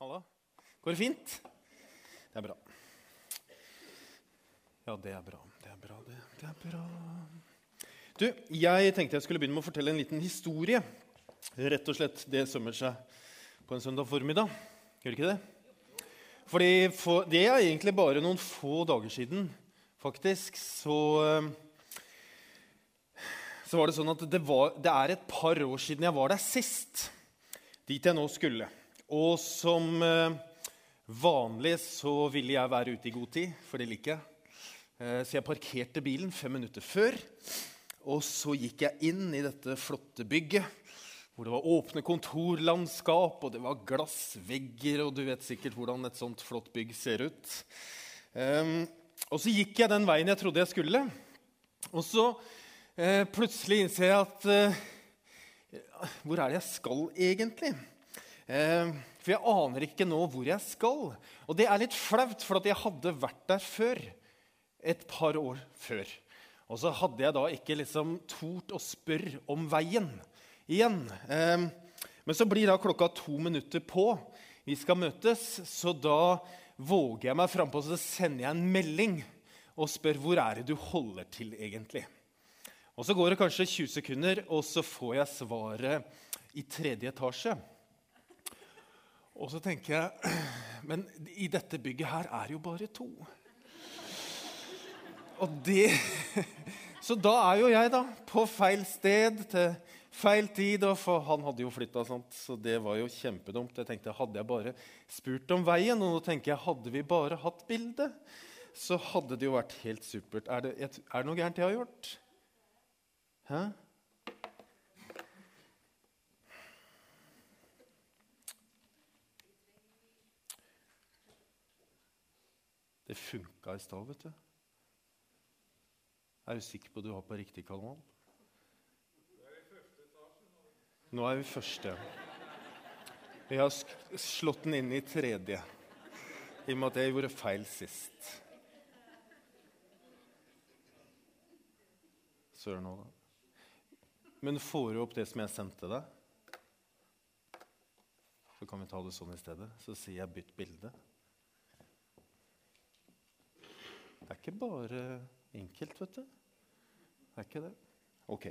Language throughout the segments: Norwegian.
Halla. Går det fint? Det er bra. Ja, det er bra. Det er bra, det. Det er bra. Du, jeg tenkte jeg skulle begynne med å fortelle en liten historie. Rett og slett, Det sømmer seg på en søndag formiddag. Gjør ikke det? Fordi for, Det er egentlig bare noen få dager siden, faktisk, så eh, Så var det sånn at det, var, det er et par år siden jeg var der sist. Dit jeg nå skulle. Og som eh, vanlig så ville jeg være ute i god tid, for det liker jeg. Eh, så jeg parkerte bilen fem minutter før. Og så gikk jeg inn i dette flotte bygget, hvor det var åpne kontorlandskap, og det var glassvegger, og du vet sikkert hvordan et sånt flott bygg ser ut. Um, og så gikk jeg den veien jeg trodde jeg skulle. Og så uh, plutselig innser jeg at Hvor er det jeg skal egentlig? Uh, for jeg aner ikke nå hvor jeg skal. Og det er litt flaut, for jeg hadde vært der før. Et par år før. Og så hadde jeg da ikke liksom tort å spørre om veien igjen. Eh, men så blir da klokka to minutter på. Vi skal møtes, så da våger jeg meg frampå og sender jeg en melding og spør hvor er det du holder til egentlig. Og Så går det kanskje 20 sekunder, og så får jeg svaret i tredje etasje. Og så tenker jeg Men i dette bygget her er jo bare to. Og det Så da er jo jeg da på feil sted til feil tid. For han hadde jo flytta, så det var jo kjempedumt. Jeg tenkte, Hadde jeg bare spurt om veien, og nå tenker jeg, hadde vi bare hatt bilde, så hadde det jo vært helt supert. Er det, er det noe gærent jeg har gjort? Hæ? Det funka i stad, vet du. Er du sikker på at du har på riktig kanal? Nå er vi første. Vi har slått den inn i tredje, i og med at jeg gjorde feil sist. Søren òg, da. Men får du opp det som jeg sendte deg? Så kan vi ta det sånn i stedet. Så sier jeg 'bytt bilde'. Det er ikke bare enkelt, vet du. Er ikke det? Ok.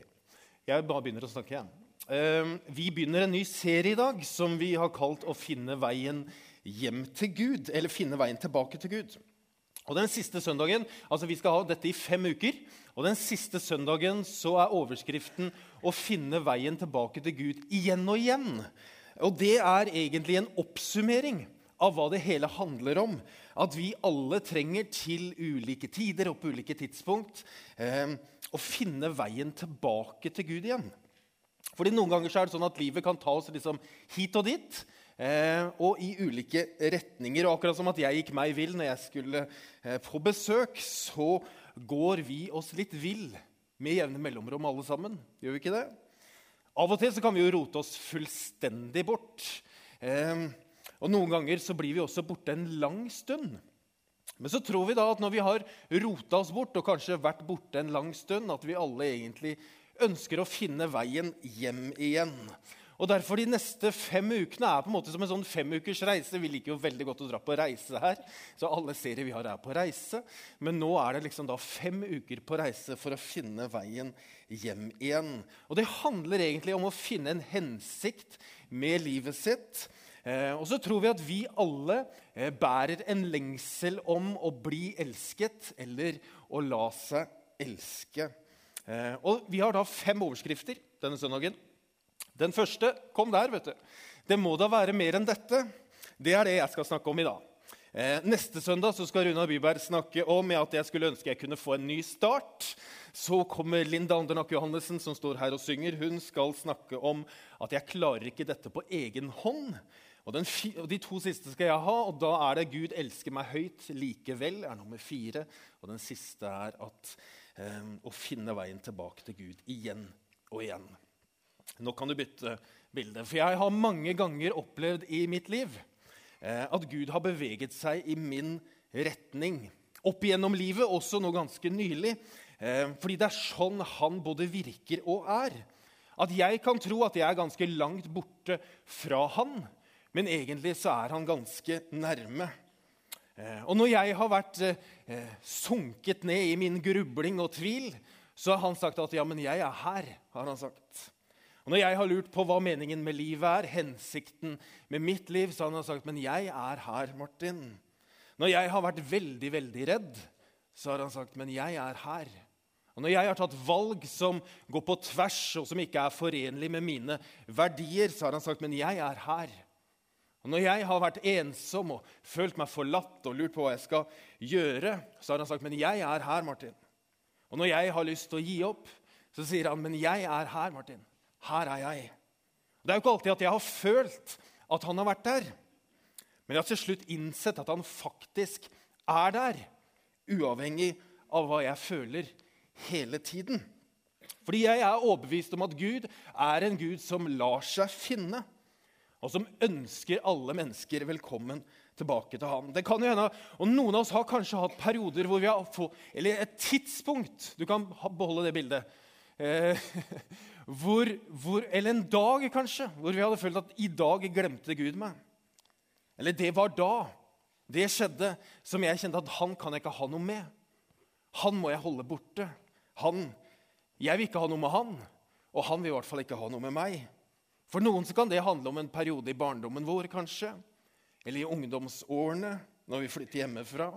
Jeg bare begynner å snakke igjen. Uh, vi begynner en ny serie i dag som vi har kalt 'Å finne veien hjem til Gud'. Eller 'Finne veien tilbake til Gud'. Og den siste søndagen, altså Vi skal ha dette i fem uker. og Den siste søndagen så er overskriften 'Å finne veien tilbake til Gud igjen og igjen'. Og Det er egentlig en oppsummering av hva det hele handler om. At vi alle trenger til ulike tider og på ulike tidspunkt eh, å finne veien tilbake til Gud igjen. Fordi Noen ganger så er det sånn at livet kan ta oss liksom hit og dit. Eh, og i ulike retninger. Og akkurat som at jeg gikk meg vill når jeg skulle eh, på besøk, så går vi oss litt vill med jevne mellomrom, alle sammen. Gjør vi ikke det? Av og til så kan vi jo rote oss fullstendig bort. Eh, og Noen ganger så blir vi også borte en lang stund. Men så tror vi da at når vi har rota oss bort og kanskje vært borte en lang stund, at vi alle egentlig ønsker å finne veien hjem igjen. Og Derfor de neste fem ukene er på en måte som en sånn femukers reise. Vi liker jo veldig godt å dra på reise her, så alle serier vi har, er på reise. Men nå er det liksom da fem uker på reise for å finne veien hjem igjen. Og Det handler egentlig om å finne en hensikt med livet sitt. Eh, og så tror vi at vi alle eh, bærer en lengsel om å bli elsket eller å la seg elske. Eh, og Vi har da fem overskrifter denne søndagen. Den første kom der. vet du. Det må da være mer enn dette. Det er det jeg skal snakke om i dag. Neste søndag så skal Runa Byberg snakke om at jeg skulle ønske jeg kunne få en ny start. Så kommer Linda Andernak Johannessen, som står her og synger. Hun skal snakke om at jeg klarer ikke dette på egen hånd. Og, den, og De to siste skal jeg ha, og da er det 'Gud elsker meg høyt likevel' er nummer fire. Og den siste er at um, 'Å finne veien tilbake til Gud igjen og igjen'. Nå kan du bytte bilde. For jeg har mange ganger opplevd i mitt liv eh, at Gud har beveget seg i min retning. Opp igjennom livet, også nå ganske nylig. Eh, fordi det er sånn han både virker og er. At jeg kan tro at jeg er ganske langt borte fra han, men egentlig så er han ganske nærme. Eh, og når jeg har vært eh, sunket ned i min grubling og tvil, så har han sagt at 'ja, men jeg er her'. har han sagt. Og Når jeg har lurt på hva meningen med livet er, hensikten med mitt liv, så har han sagt 'men jeg er her, Martin'. Når jeg har vært veldig, veldig redd, så har han sagt 'men jeg er her'. Og Når jeg har tatt valg som går på tvers, og som ikke er forenlig med mine verdier, så har han sagt 'men jeg er her'. Og Når jeg har vært ensom og følt meg forlatt og lurt på hva jeg skal gjøre, så har han sagt, 'Men jeg er her, Martin.' Og når jeg har lyst til å gi opp, så sier han, 'Men jeg er her, Martin. Her er jeg.' Det er jo ikke alltid at jeg har følt at han har vært der, men jeg har til slutt innsett at han faktisk er der, uavhengig av hva jeg føler hele tiden. Fordi jeg er overbevist om at Gud er en Gud som lar seg finne og som ønsker alle mennesker velkommen tilbake til ham. Det kan jo hende, og Noen av oss har kanskje hatt perioder hvor vi har fått, eller et tidspunkt Du kan beholde det bildet. Eh, hvor, hvor, eller en dag, kanskje, hvor vi hadde følt at i dag glemte Gud meg. Eller det var da det skjedde, som jeg kjente at han kan jeg ikke ha noe med. Han må jeg holde borte. Han, Jeg vil ikke ha noe med han, og han vil i hvert fall ikke ha noe med meg. For noen så kan det handle om en periode i barndommen vår, kanskje. Eller i ungdomsårene, når vi flytter hjemmefra.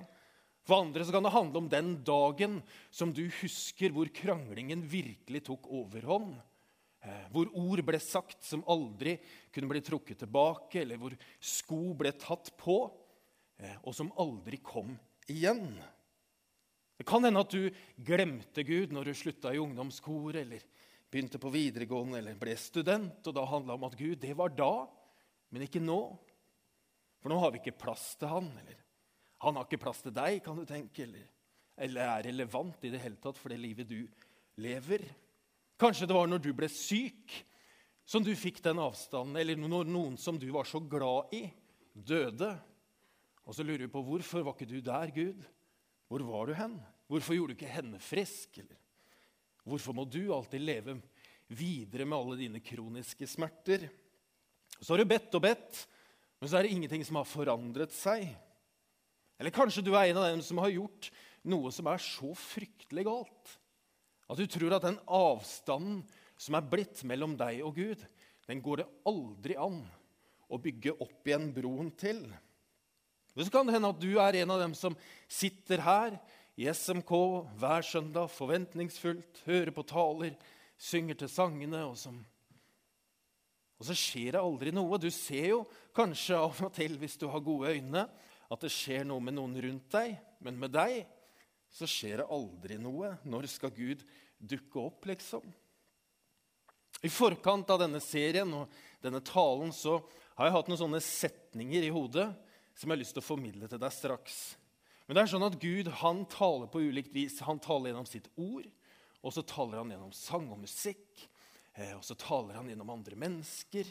For andre så kan det handle om den dagen som du husker hvor kranglingen virkelig tok overhånd. Eh, hvor ord ble sagt som aldri kunne bli trukket tilbake, eller hvor sko ble tatt på, eh, og som aldri kom igjen. Det kan hende at du glemte Gud når du slutta i ungdomskoret, eller begynte på videregående eller ble student, og da handla om at Gud, det var da, men ikke nå. For nå har vi ikke plass til han. Eller han har ikke plass til deg, kan du tenke. Eller, eller er relevant i det hele tatt for det livet du lever. Kanskje det var når du ble syk, som du fikk den avstanden. Eller når noen som du var så glad i, døde. Og så lurer du på hvorfor var ikke du der, Gud? Hvor var du hen? Hvorfor gjorde du ikke henne frisk? Eller Hvorfor må du alltid leve videre med alle dine kroniske smerter? Så har du bedt og bedt, men så er det ingenting som har forandret seg. Eller kanskje du er en av dem som har gjort noe som er så fryktelig galt at du tror at den avstanden som er blitt mellom deg og Gud, den går det aldri an å bygge opp igjen broen til. Så kan det hende at du er en av dem som sitter her i SMK hver søndag forventningsfullt, hører på taler, synger til sangene. Og, som, og så skjer det aldri noe. Du ser jo kanskje av og til, hvis du har gode øyne, at det skjer noe med noen rundt deg. Men med deg så skjer det aldri noe. Når skal Gud dukke opp, liksom? I forkant av denne serien og denne talen så har jeg hatt noen sånne setninger i hodet som jeg har lyst til å formidle til deg straks. Men det er sånn at Gud han taler på ulikt vis. Han taler gjennom sitt ord, og så taler han gjennom sang og musikk. Eh, og så taler han gjennom andre mennesker.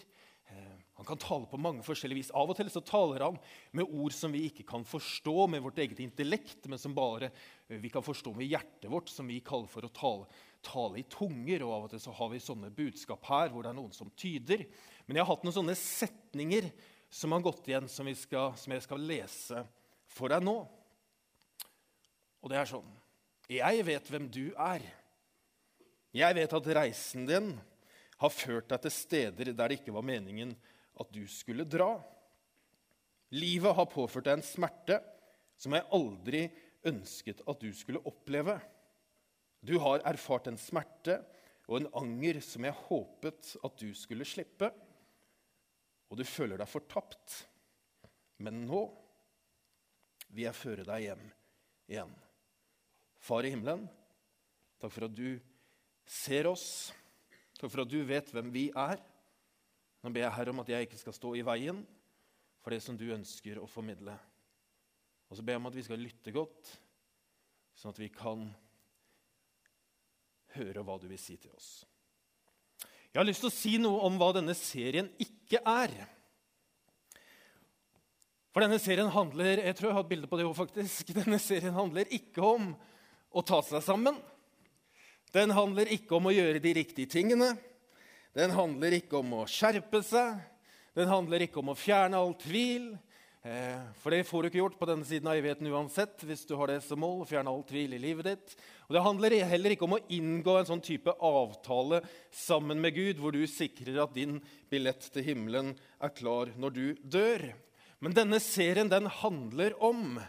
Eh, han kan tale på mange forskjellige vis. Av og til så taler han med ord som vi ikke kan forstå med vårt eget intellekt, men som bare eh, vi kan forstå med hjertet vårt, som vi kaller for å tale, tale i tunger. Og av og til så har vi sånne budskap her hvor det er noen som tyder. Men jeg har hatt noen sånne setninger som har gått igjen, som, skal, som jeg skal lese for deg nå. Og det er sånn Jeg vet hvem du er. Jeg vet at reisen din har ført deg til steder der det ikke var meningen at du skulle dra. Livet har påført deg en smerte som jeg aldri ønsket at du skulle oppleve. Du har erfart en smerte og en anger som jeg håpet at du skulle slippe. Og du føler deg fortapt. Men nå vil jeg føre deg hjem igjen. Far i himmelen, takk for at du ser oss. Takk for at du vet hvem vi er. Nå ber jeg Herre om at jeg ikke skal stå i veien for det som du ønsker å formidle. Og så ber jeg om at vi skal lytte godt, sånn at vi kan høre hva du vil si til oss. Jeg har lyst til å si noe om hva denne serien ikke er. For denne serien handler jeg tror jeg har et bilde på det også, faktisk, denne serien handler ikke om å ta seg sammen. Den handler ikke om å gjøre de riktige tingene. Den handler ikke om å skjerpe seg. Den handler ikke om å fjerne all tvil. Eh, for det får du ikke gjort på denne siden av evigheten uansett hvis du har det som mål. å fjerne all tvil i livet ditt. Og Det handler heller ikke om å inngå en sånn type avtale sammen med Gud, hvor du sikrer at din billett til himmelen er klar når du dør. Men denne serien den handler om,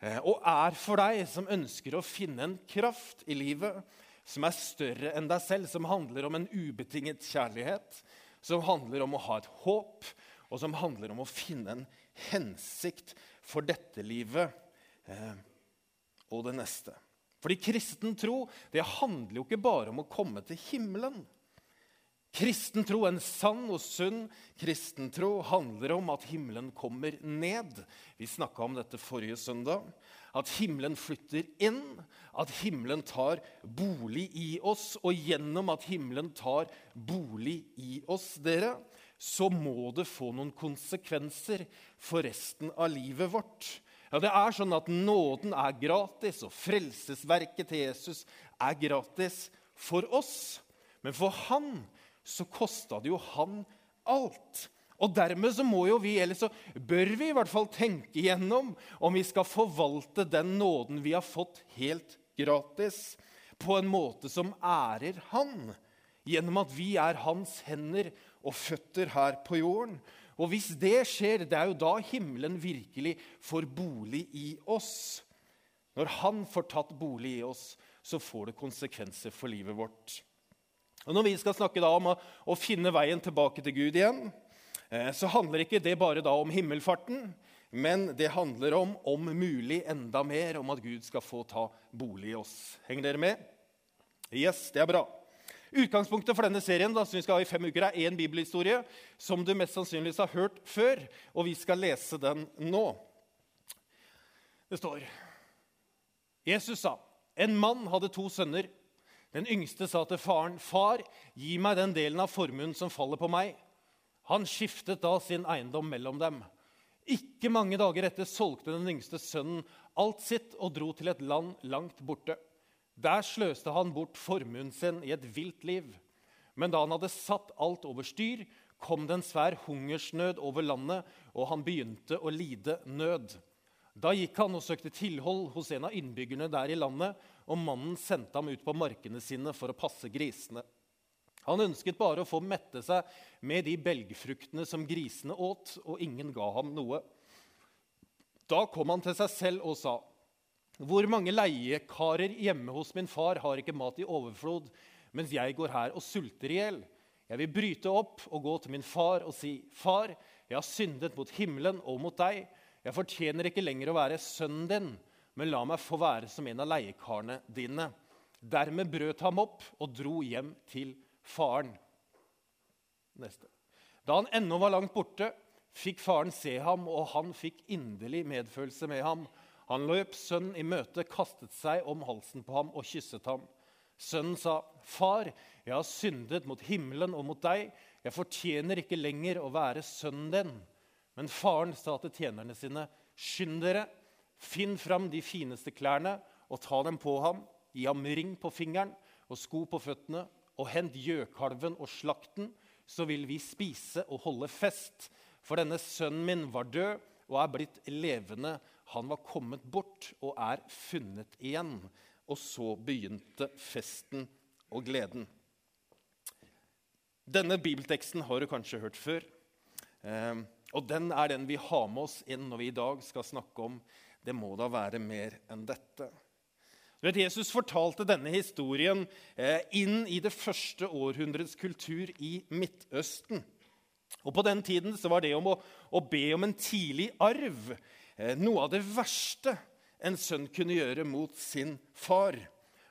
og er for deg som ønsker å finne en kraft i livet som er større enn deg selv, som handler om en ubetinget kjærlighet, som handler om å ha et håp, og som handler om å finne en hensikt for dette livet eh, og det neste. Fordi kristen tro det handler jo ikke bare om å komme til himmelen. Kristen tro, en sann og sunn kristen tro, handler om at himmelen kommer ned. Vi snakka om dette forrige søndag. At himmelen flytter inn, at himmelen tar bolig i oss. Og gjennom at himmelen tar bolig i oss, dere, så må det få noen konsekvenser for resten av livet vårt. Ja, det er sånn at Nåden er gratis, og frelsesverket til Jesus er gratis for oss. Men for han så kosta det jo han alt. Og dermed så må jo vi, eller så bør vi i hvert fall tenke igjennom om vi skal forvalte den nåden vi har fått helt gratis, på en måte som ærer Han, gjennom at vi er hans hender og føtter her på jorden. Og hvis det skjer, det er jo da himmelen virkelig får bolig i oss. Når han får tatt bolig i oss, så får det konsekvenser for livet vårt. Og Når vi skal snakke da om å, å finne veien tilbake til Gud igjen, eh, så handler ikke det bare da om himmelfarten, men det handler om, om mulig enda mer, om at Gud skal få ta bolig i oss. Henger dere med? Yes, det er bra. Utgangspunktet for denne serien da, som vi skal ha i fem uker, er én bibelhistorie som du mest sannsynligvis har hørt før, og vi skal lese den nå. Det står Jesus sa, en mann hadde to sønner. Den yngste sa til faren, 'Far, gi meg den delen av formuen som faller på meg.' Han skiftet da sin eiendom mellom dem. Ikke mange dager etter solgte den yngste sønnen alt sitt og dro til et land langt borte. Der sløste han bort formuen sin i et vilt liv. Men da han hadde satt alt over styr, kom det en svær hungersnød over landet, og han begynte å lide nød. Da gikk han og søkte tilhold hos en av innbyggerne der i landet, og mannen sendte ham ut på markene sine for å passe grisene. Han ønsket bare å få mette seg med de belgfruktene som grisene åt, og ingen ga ham noe. Da kom han til seg selv og sa, hvor mange leiekarer hjemme hos min far har ikke mat i overflod, mens jeg går her og sulter i hjel? Jeg vil bryte opp og gå til min far og si, 'Far, jeg har syndet mot himmelen og mot deg.' 'Jeg fortjener ikke lenger å være sønnen din, men la meg få være som en av leiekarene dine.' Dermed brøt ham opp og dro hjem til faren. Neste. Da han ennå var langt borte, fikk faren se ham, og han fikk inderlig medfølelse med ham. Han løp sønnen i møte, kastet seg om halsen på ham og kysset ham. Sønnen sa, 'Far, jeg har syndet mot himmelen og mot deg.' 'Jeg fortjener ikke lenger å være sønnen din.' Men faren sa til tjenerne sine, 'Skynd dere, finn fram de fineste klærne og ta dem på ham.' 'Gi ham ring på fingeren og sko på føttene, og hent gjøkalven og slakten.' 'Så vil vi spise og holde fest.' For denne sønnen min var død og er blitt levende. Han var kommet bort og er funnet igjen. Og så begynte festen og gleden. Denne bibelteksten har du kanskje hørt før. Eh, og den er den vi har med oss inn når vi i dag skal snakke om det må da være mer enn dette. Vet, Jesus fortalte denne historien eh, inn i det første århundrets kultur i Midtøsten. Og På den tiden var det om å, å be om en tidlig arv Eh, noe av det verste en sønn kunne gjøre mot sin far.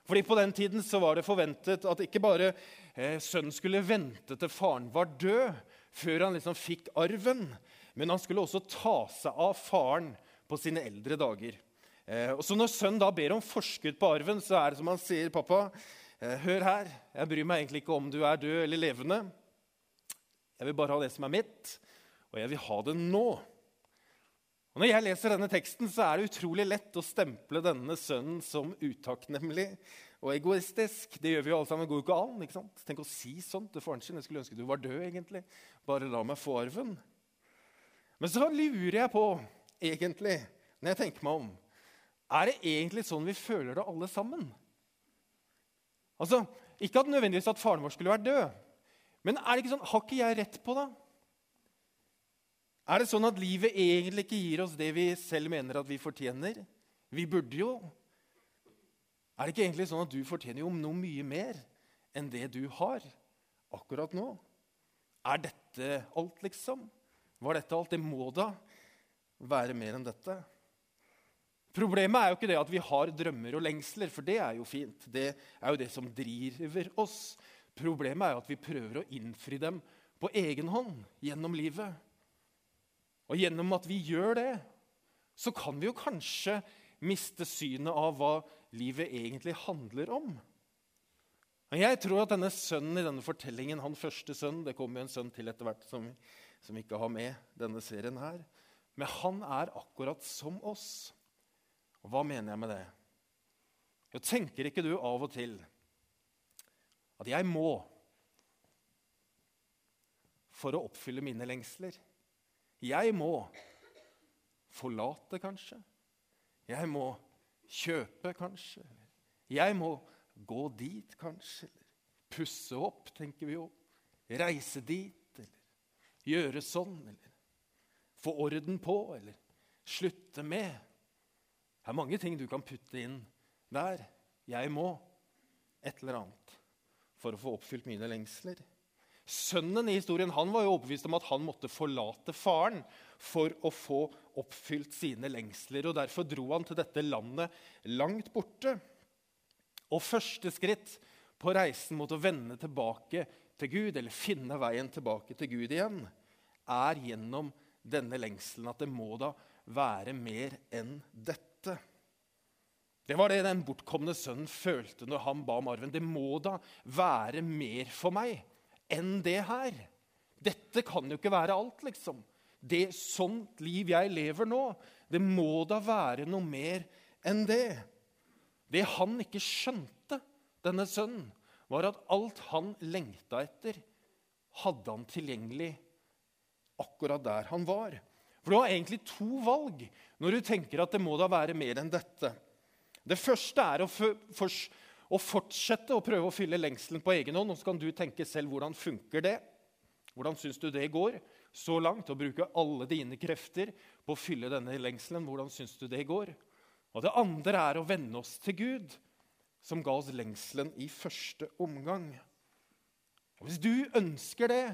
Fordi På den tiden var det forventet at ikke bare eh, sønnen skulle vente til faren var død, før han liksom fikk arven, men han skulle også ta seg av faren på sine eldre dager. Eh, og så Når sønnen da ber om forskudd på arven, så er det som han sier, 'Pappa, eh, hør her. Jeg bryr meg egentlig ikke om du er død eller levende.' 'Jeg vil bare ha det som er mitt, og jeg vil ha det nå.' Og Når jeg leser denne teksten, så er det utrolig lett å stemple denne sønnen som utakknemlig og egoistisk. Det gjør vi jo alle sammen. Det går jo ikke an. ikke sant? Tenk å si sånt til faren sin. Jeg skulle ønske du var død, egentlig. Bare la meg få arven. Men så lurer jeg på, egentlig, når jeg tenker meg om Er det egentlig sånn vi føler det alle sammen? Altså, Ikke at nødvendigvis at faren vår skulle vært død, men er det ikke sånn, har ikke jeg rett på det? Er det sånn at livet egentlig ikke gir oss det vi selv mener at vi fortjener? Vi burde jo. Er det ikke egentlig sånn at du fortjener jo noe mye mer enn det du har akkurat nå? Er dette alt, liksom? Var dette alt? Det må da være mer enn dette. Problemet er jo ikke det at vi har drømmer og lengsler, for det er jo fint. Det er jo det som driver oss. Problemet er jo at vi prøver å innfri dem på egen hånd gjennom livet. Og gjennom at vi gjør det, så kan vi jo kanskje miste synet av hva livet egentlig handler om. Men jeg tror at denne sønnen i denne fortellingen, han første sønnen Det kommer jo en sønn til etter hvert som, som ikke har med denne serien her. Men han er akkurat som oss. Og hva mener jeg med det? Jo, tenker ikke du av og til at jeg må for å oppfylle mine lengsler? Jeg må forlate, kanskje. Jeg må kjøpe, kanskje. Jeg må gå dit, kanskje. Pusse opp, tenker vi jo. Reise dit, eller gjøre sånn, eller få orden på, eller slutte med. Det er mange ting du kan putte inn der. Jeg må et eller annet for å få oppfylt mine lengsler. Sønnen i historien han var jo overbevist om at han måtte forlate faren for å få oppfylt sine lengsler. og Derfor dro han til dette landet langt borte. Og første skritt på reisen mot å vende tilbake til Gud, eller finne veien tilbake til Gud igjen, er gjennom denne lengselen at det må da være mer enn dette. Det var det den bortkomne sønnen følte når han ba om arven. Det må da være mer for meg enn det her. Dette kan jo ikke være alt, liksom. Det sånt liv jeg lever nå, det må da være noe mer enn det. Det han ikke skjønte, denne sønnen, var at alt han lengta etter, hadde han tilgjengelig akkurat der han var. For du har egentlig to valg når du tenker at det må da være mer enn dette. Det første er å og fortsette å prøve å fylle lengselen på egen hånd. Og så kan du tenke selv hvordan funker det? Hvordan syns du det går? Så langt å bruke alle dine krefter på å fylle denne lengselen. Hvordan syns du det går? Og det andre er å vende oss til Gud, som ga oss lengselen i første omgang. Og hvis du ønsker det,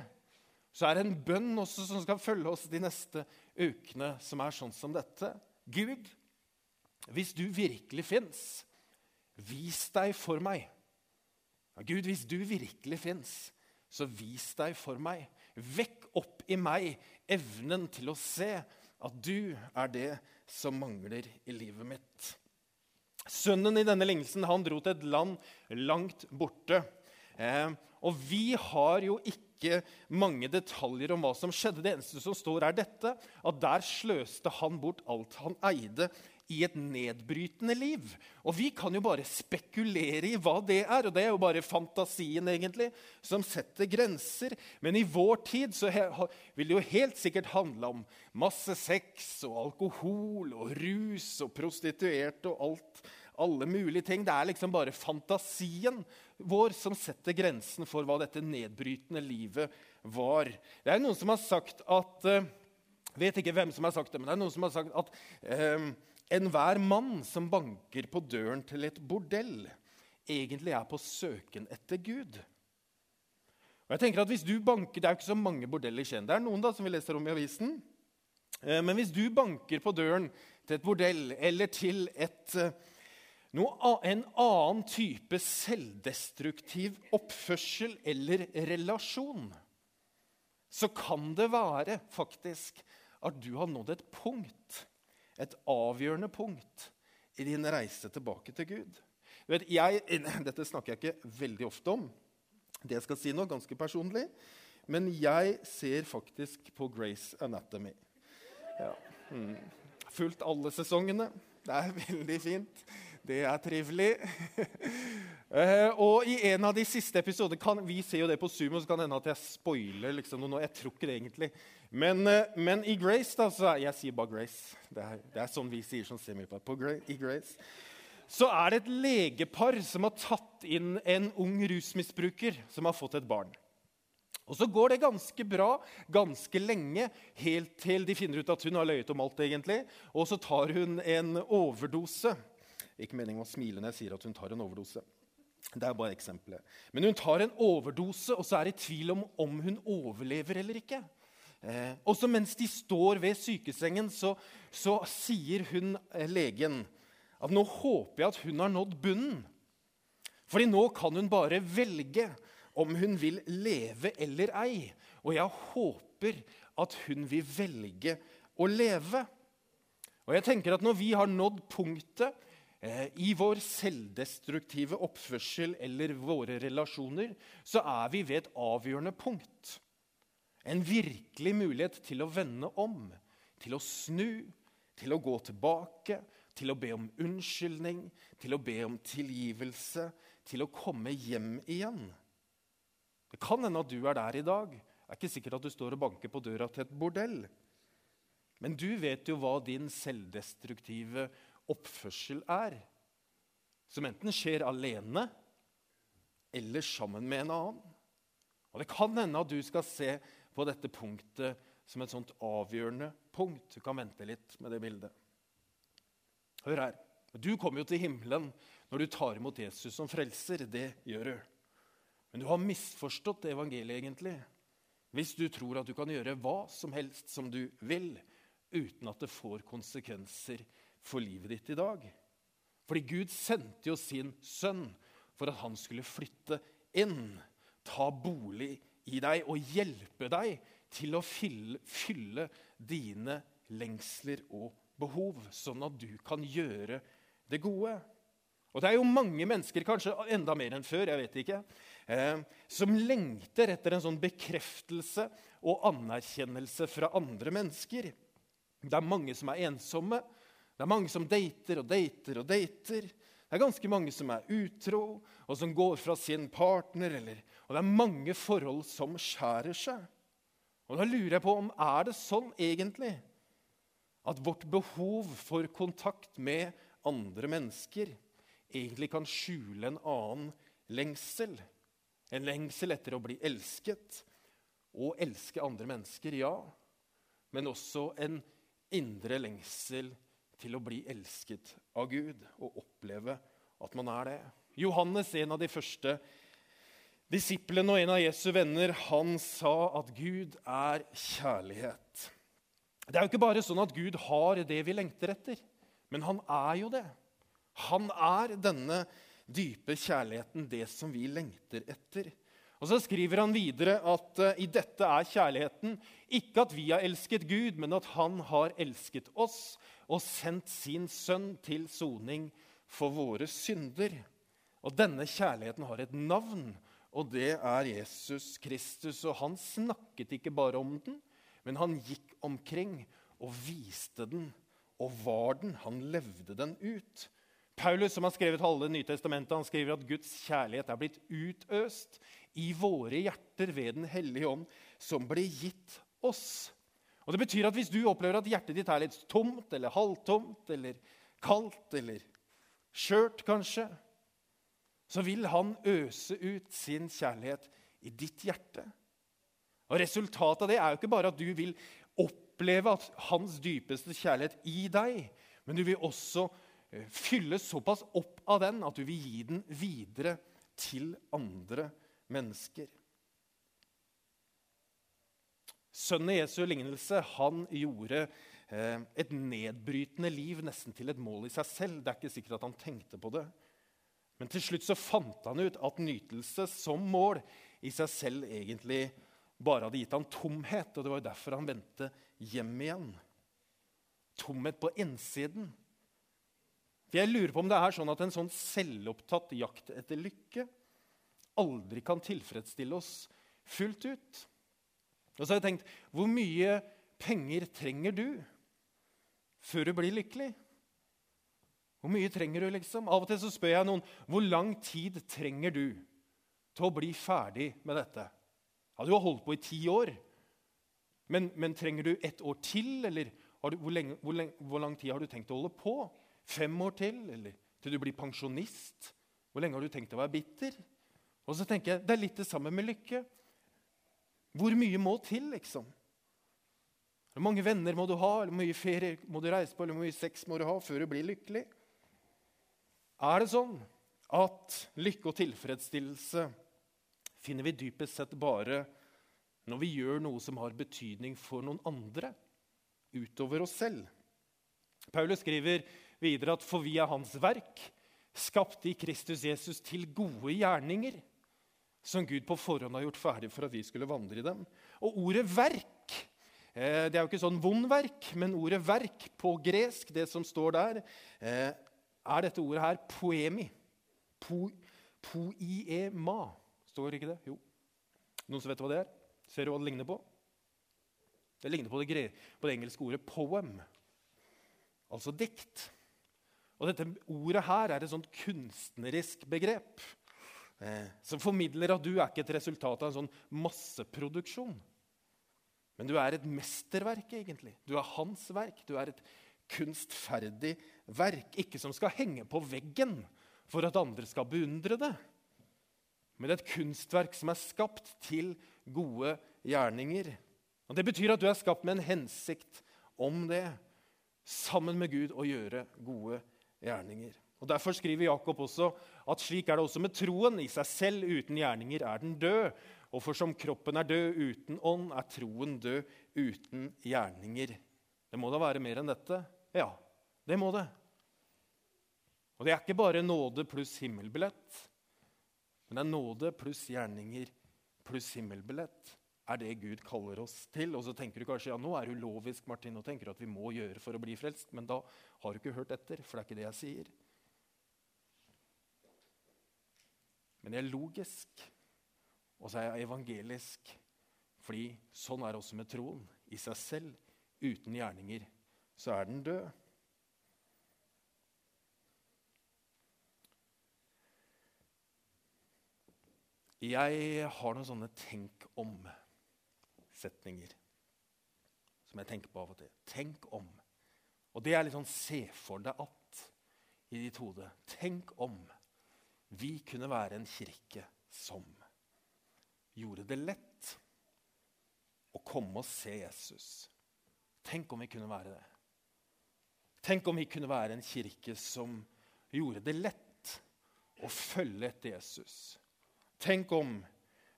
så er det en bønn også som skal følge oss de neste ukene, som er sånn som dette. Gud, hvis du virkelig fins, Vis deg for meg. Gud, hvis du virkelig fins, så vis deg for meg. Vekk opp i meg evnen til å se at du er det som mangler i livet mitt. Sønnen i denne lignelsen han dro til et land langt borte. Eh, og vi har jo ikke mange detaljer om hva som skjedde. Det eneste som står, er dette, at der sløste han bort alt han eide i et nedbrytende liv. Og vi kan jo bare spekulere i hva det er, og det er jo bare fantasien egentlig, som setter grenser. Men i vår tid så vil det jo helt sikkert handle om masse sex og alkohol og rus og prostituerte og alt, alle mulige ting. Det er liksom bare fantasien vår som setter grensen for hva dette nedbrytende livet var. Det er noen som har sagt at jeg vet ikke hvem som har sagt det, men det er noen som har sagt at eh, enhver mann som banker på døren til et bordell, egentlig er på søken etter Gud. Og jeg tenker at hvis du banker, Det er jo ikke så mange bordeller i Skien. Det er noen da, som vi leser om i avisen. Eh, men hvis du banker på døren til et bordell eller til et, eh, noe, en annen type selvdestruktiv oppførsel eller relasjon, så kan det være faktisk at du har nådd et punkt et avgjørende punkt i din reise tilbake til Gud. Vet, jeg, dette snakker jeg ikke veldig ofte om, det jeg skal si nå, ganske personlig. Men jeg ser faktisk på Grace Anatomy. Ja. Mm. Fulgt alle sesongene. Det er veldig fint. Det er trivelig. Eh, og i en av de siste episoder kan, Vi ser jo det på Zoom, og så kan det hende at jeg spoiler liksom, noe. Jeg tror ikke det egentlig. Men, eh, men i Grace da, så, Jeg sier bare Grace. Det er, det er sånn vi sier som på, på I Grace. Så er det et legepar som har tatt inn en ung rusmisbruker som har fått et barn. Og Så går det ganske bra ganske lenge, helt til de finner ut at hun har løyet om alt. egentlig. Og så tar hun en overdose. Ikke meningen å smile når jeg sier at hun tar en overdose. Det er bare eksempelet. Men hun tar en overdose, og så er det tvil om om hun overlever eller ikke. Eh, også mens de står ved sykesengen, så, så sier hun, eh, legen at nå håper jeg at hun har nådd bunnen. Fordi nå kan hun bare velge om hun vil leve eller ei. Og jeg håper at hun vil velge å leve. Og jeg tenker at Når vi har nådd punktet I vår selvdestruktive oppførsel eller våre relasjoner så er vi ved et avgjørende punkt. En virkelig mulighet til å vende om, til å snu, til å gå tilbake, til å be om unnskyldning, til å be om tilgivelse, til å komme hjem igjen. Det kan hende at du er der i dag. Det er ikke sikkert at du står og banker på døra til et bordell. Men du vet jo hva din selvdestruktive oppførsel er. Som enten skjer alene eller sammen med en annen. Og Det kan hende at du skal se på dette punktet som et sånt avgjørende punkt. Du kan vente litt med det bildet. Hør her. Du kommer jo til himmelen når du tar imot Jesus som frelser. Det gjør du. Men du har misforstått evangeliet, egentlig. Hvis du tror at du kan gjøre hva som helst som du vil, uten at det får konsekvenser for livet ditt i dag. Fordi Gud sendte jo sin sønn for at han skulle flytte inn, ta bolig i deg og hjelpe deg til å fylle, fylle dine lengsler og behov, sånn at du kan gjøre det gode. Og Det er jo mange mennesker, kanskje enda mer enn før, jeg vet ikke, eh, som lengter etter en sånn bekreftelse og anerkjennelse fra andre mennesker. Det er mange som er ensomme, det er mange som dater og dater og dater. Det er ganske mange som er utro, og som går fra sin partner. Eller, og det er mange forhold som skjærer seg. Og Da lurer jeg på om er det sånn egentlig at vårt behov for kontakt med andre mennesker egentlig kan skjule en annen lengsel. En lengsel etter å bli elsket og elske andre mennesker, ja. Men også en indre lengsel til å bli elsket av Gud og oppleve at man er det. Johannes, en av de første disiplene og en av Jesu venner, han sa at Gud er kjærlighet. Det er jo ikke bare sånn at Gud har det vi lengter etter, men han er jo det. Han er denne dype kjærligheten, det som vi lengter etter. Og Så skriver han videre at uh, i dette er kjærligheten ikke at vi har elsket Gud, men at han har elsket oss og sendt sin sønn til soning for våre synder. Og denne kjærligheten har et navn, og det er Jesus Kristus. Og han snakket ikke bare om den, men han gikk omkring og viste den og var den. Han levde den ut. Paulus, som har skrevet halve Nytestamentet, han skriver at Guds kjærlighet er blitt utøst i våre hjerter ved Den hellige ånd, som ble gitt oss. Og Det betyr at hvis du opplever at hjertet ditt er litt tomt eller halvtomt eller kaldt eller skjørt, kanskje, så vil han øse ut sin kjærlighet i ditt hjerte. Og Resultatet av det er jo ikke bare at du vil oppleve at hans dypeste kjærlighet i deg, men du vil også fylle fylles såpass opp av den at du vil gi den videre til andre mennesker. Sønnen i Jesu lignelse han gjorde eh, et nedbrytende liv nesten til et mål i seg selv. Det er ikke sikkert at han tenkte på det. Men til slutt så fant han ut at nytelse som mål i seg selv egentlig bare hadde gitt han tomhet. Og det var jo derfor han vendte hjem igjen. Tomhet på innsiden. For Jeg lurer på om det er sånn at en sånn selvopptatt jakt etter lykke aldri kan tilfredsstille oss fullt ut. Og så har jeg tenkt hvor mye penger trenger du før du blir lykkelig? Hvor mye trenger du, liksom? Av og til så spør jeg noen hvor lang tid trenger du til å bli ferdig med dette. Ja, Du har holdt på i ti år, men, men trenger du ett år til? Eller du, hvor, lenge, hvor, lenge, hvor, lang tid har du tenkt å holde på? Fem år til? Eller til du blir pensjonist? Hvor lenge har du tenkt å være bitter? Og så tenker jeg, Det er litt det samme med lykke. Hvor mye må til, liksom? Hvor mange venner må du ha, eller hvor mye ferie må du reise på, eller hvor mye sex må du ha før du blir lykkelig? Er det sånn at lykke og tilfredsstillelse finner vi dypest sett bare når vi gjør noe som har betydning for noen andre utover oss selv? Paulus skriver videre at for vi er hans verk, skapte i Kristus Jesus til gode gjerninger, som Gud på forhånd har gjort ferdig for at vi skulle vandre i dem. Og ordet 'verk' eh, det er jo ikke sånn vond verk, men ordet 'verk' på gresk, det som står der, eh, er dette ordet her poemi. Po, poiema. Står ikke det? Jo. Noen som vet hva det er? Ser du hva det ligner på? Det ligner på det, på det engelske ordet 'poem', altså dikt. Og dette ordet her er et sånt kunstnerisk begrep som formidler at du er ikke et resultat av en sånn masseproduksjon. Men du er et mesterverk, egentlig. Du er hans verk. Du er et kunstferdig verk. Ikke som skal henge på veggen for at andre skal beundre det. Men et kunstverk som er skapt til gode gjerninger. Og Det betyr at du er skapt med en hensikt om det. Sammen med Gud å gjøre gode gjerninger. Og Derfor skriver Jakob også at slik er det også med troen. I seg selv uten gjerninger er den død. Og for som kroppen er død uten ånd, er troen død uten gjerninger. Det må da være mer enn dette? Ja, det må det. Og det er ikke bare nåde pluss himmelbillett. Men det er nåde pluss gjerninger pluss himmelbillett er det Gud kaller oss til. Og så tenker du kanskje ja, nå er du lovisk, Martin, og tenker at vi må gjøre for å bli frelst. Men da har du ikke hørt etter, for det er ikke det jeg sier. Men jeg er logisk, og så er jeg evangelisk. Fordi sånn er det også med troen. I seg selv, uten gjerninger, så er den død. Jeg har noen sånne tenk om-setninger som jeg tenker på av og til. Tenk om. Og det er litt sånn se for deg at i ditt hode. Tenk om vi kunne være en kirke som gjorde det lett å komme og se Jesus. Tenk om vi kunne være det. Tenk om vi kunne være en kirke som gjorde det lett å følge etter Jesus. Tenk om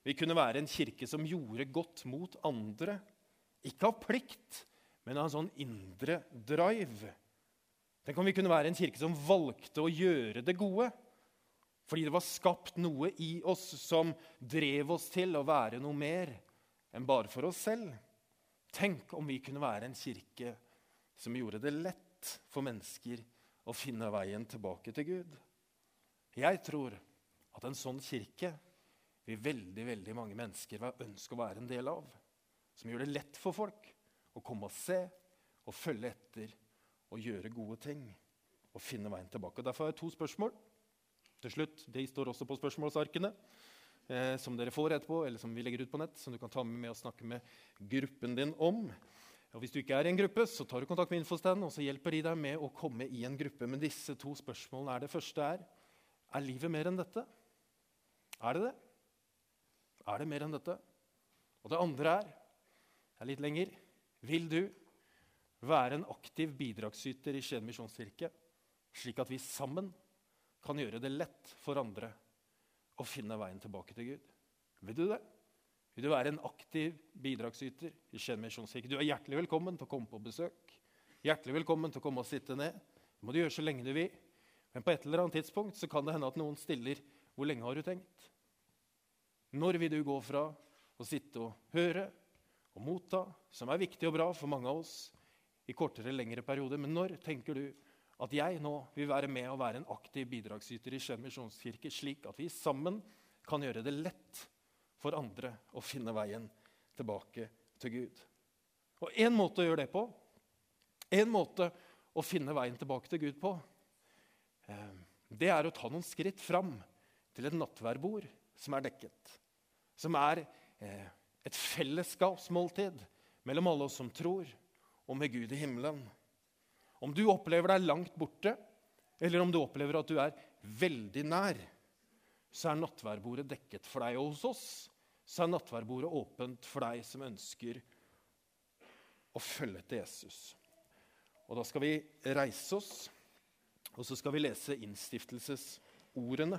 vi kunne være en kirke som gjorde godt mot andre. Ikke av plikt, men av en sånn indre drive. Tenk om vi kunne være en kirke som valgte å gjøre det gode. Fordi det var skapt noe i oss som drev oss til å være noe mer enn bare for oss selv. Tenk om vi kunne være en kirke som gjorde det lett for mennesker å finne veien tilbake til Gud. Jeg tror at en sånn kirke vil veldig veldig mange mennesker ønske å være en del av. Som gjør det lett for folk å komme og se og følge etter og gjøre gode ting. Og finne veien tilbake. Og Derfor har jeg to spørsmål. Til slutt, De står også på spørsmålsarkene, eh, som dere får etterpå, eller som vi legger ut på nett, som du kan ta med, med og snakke med gruppen din om. Og Hvis du ikke er i en gruppe, så tar du kontakt med Infostand, og så hjelper de deg med å komme i en gruppe. Men disse to spørsmålene er det første er er livet mer enn dette. Er det det? Er det mer enn dette? Og det andre er, Det er litt lenger Vil du være en aktiv bidragsyter i Skien misjonskirke, slik at vi sammen kan gjøre det lett for andre å finne veien tilbake til Gud? Vil du det? Vil du være en aktiv bidragsyter i Skien? Du er hjertelig velkommen til å komme på besøk. Hjertelig velkommen til å komme og sitte ned. Det må du gjøre så lenge du vil. Men på et eller annet tidspunkt så kan det hende at noen stiller hvor lenge har du tenkt? Når vil du gå fra å sitte og høre og motta, som er viktig og bra for mange av oss, i kortere eller lengre perioder, men når tenker du at jeg nå vil være med og være en aktiv bidragsyter i Skien misjonskirke, slik at vi sammen kan gjøre det lett for andre å finne veien tilbake til Gud? Og én måte å gjøre det på, en måte å finne veien tilbake til Gud på, eh, det er å ta noen skritt fram til et nattverdbord som er dekket. Som er eh, et fellesskapsmåltid mellom alle oss som tror, og med Gud i himmelen. Om du opplever deg langt borte, eller om du opplever at du er veldig nær, så er nattværbordet dekket for deg. Og hos oss så er nattværbordet åpent for deg som ønsker å følge til Jesus. Og Da skal vi reise oss, og så skal vi lese innstiftelsesordene.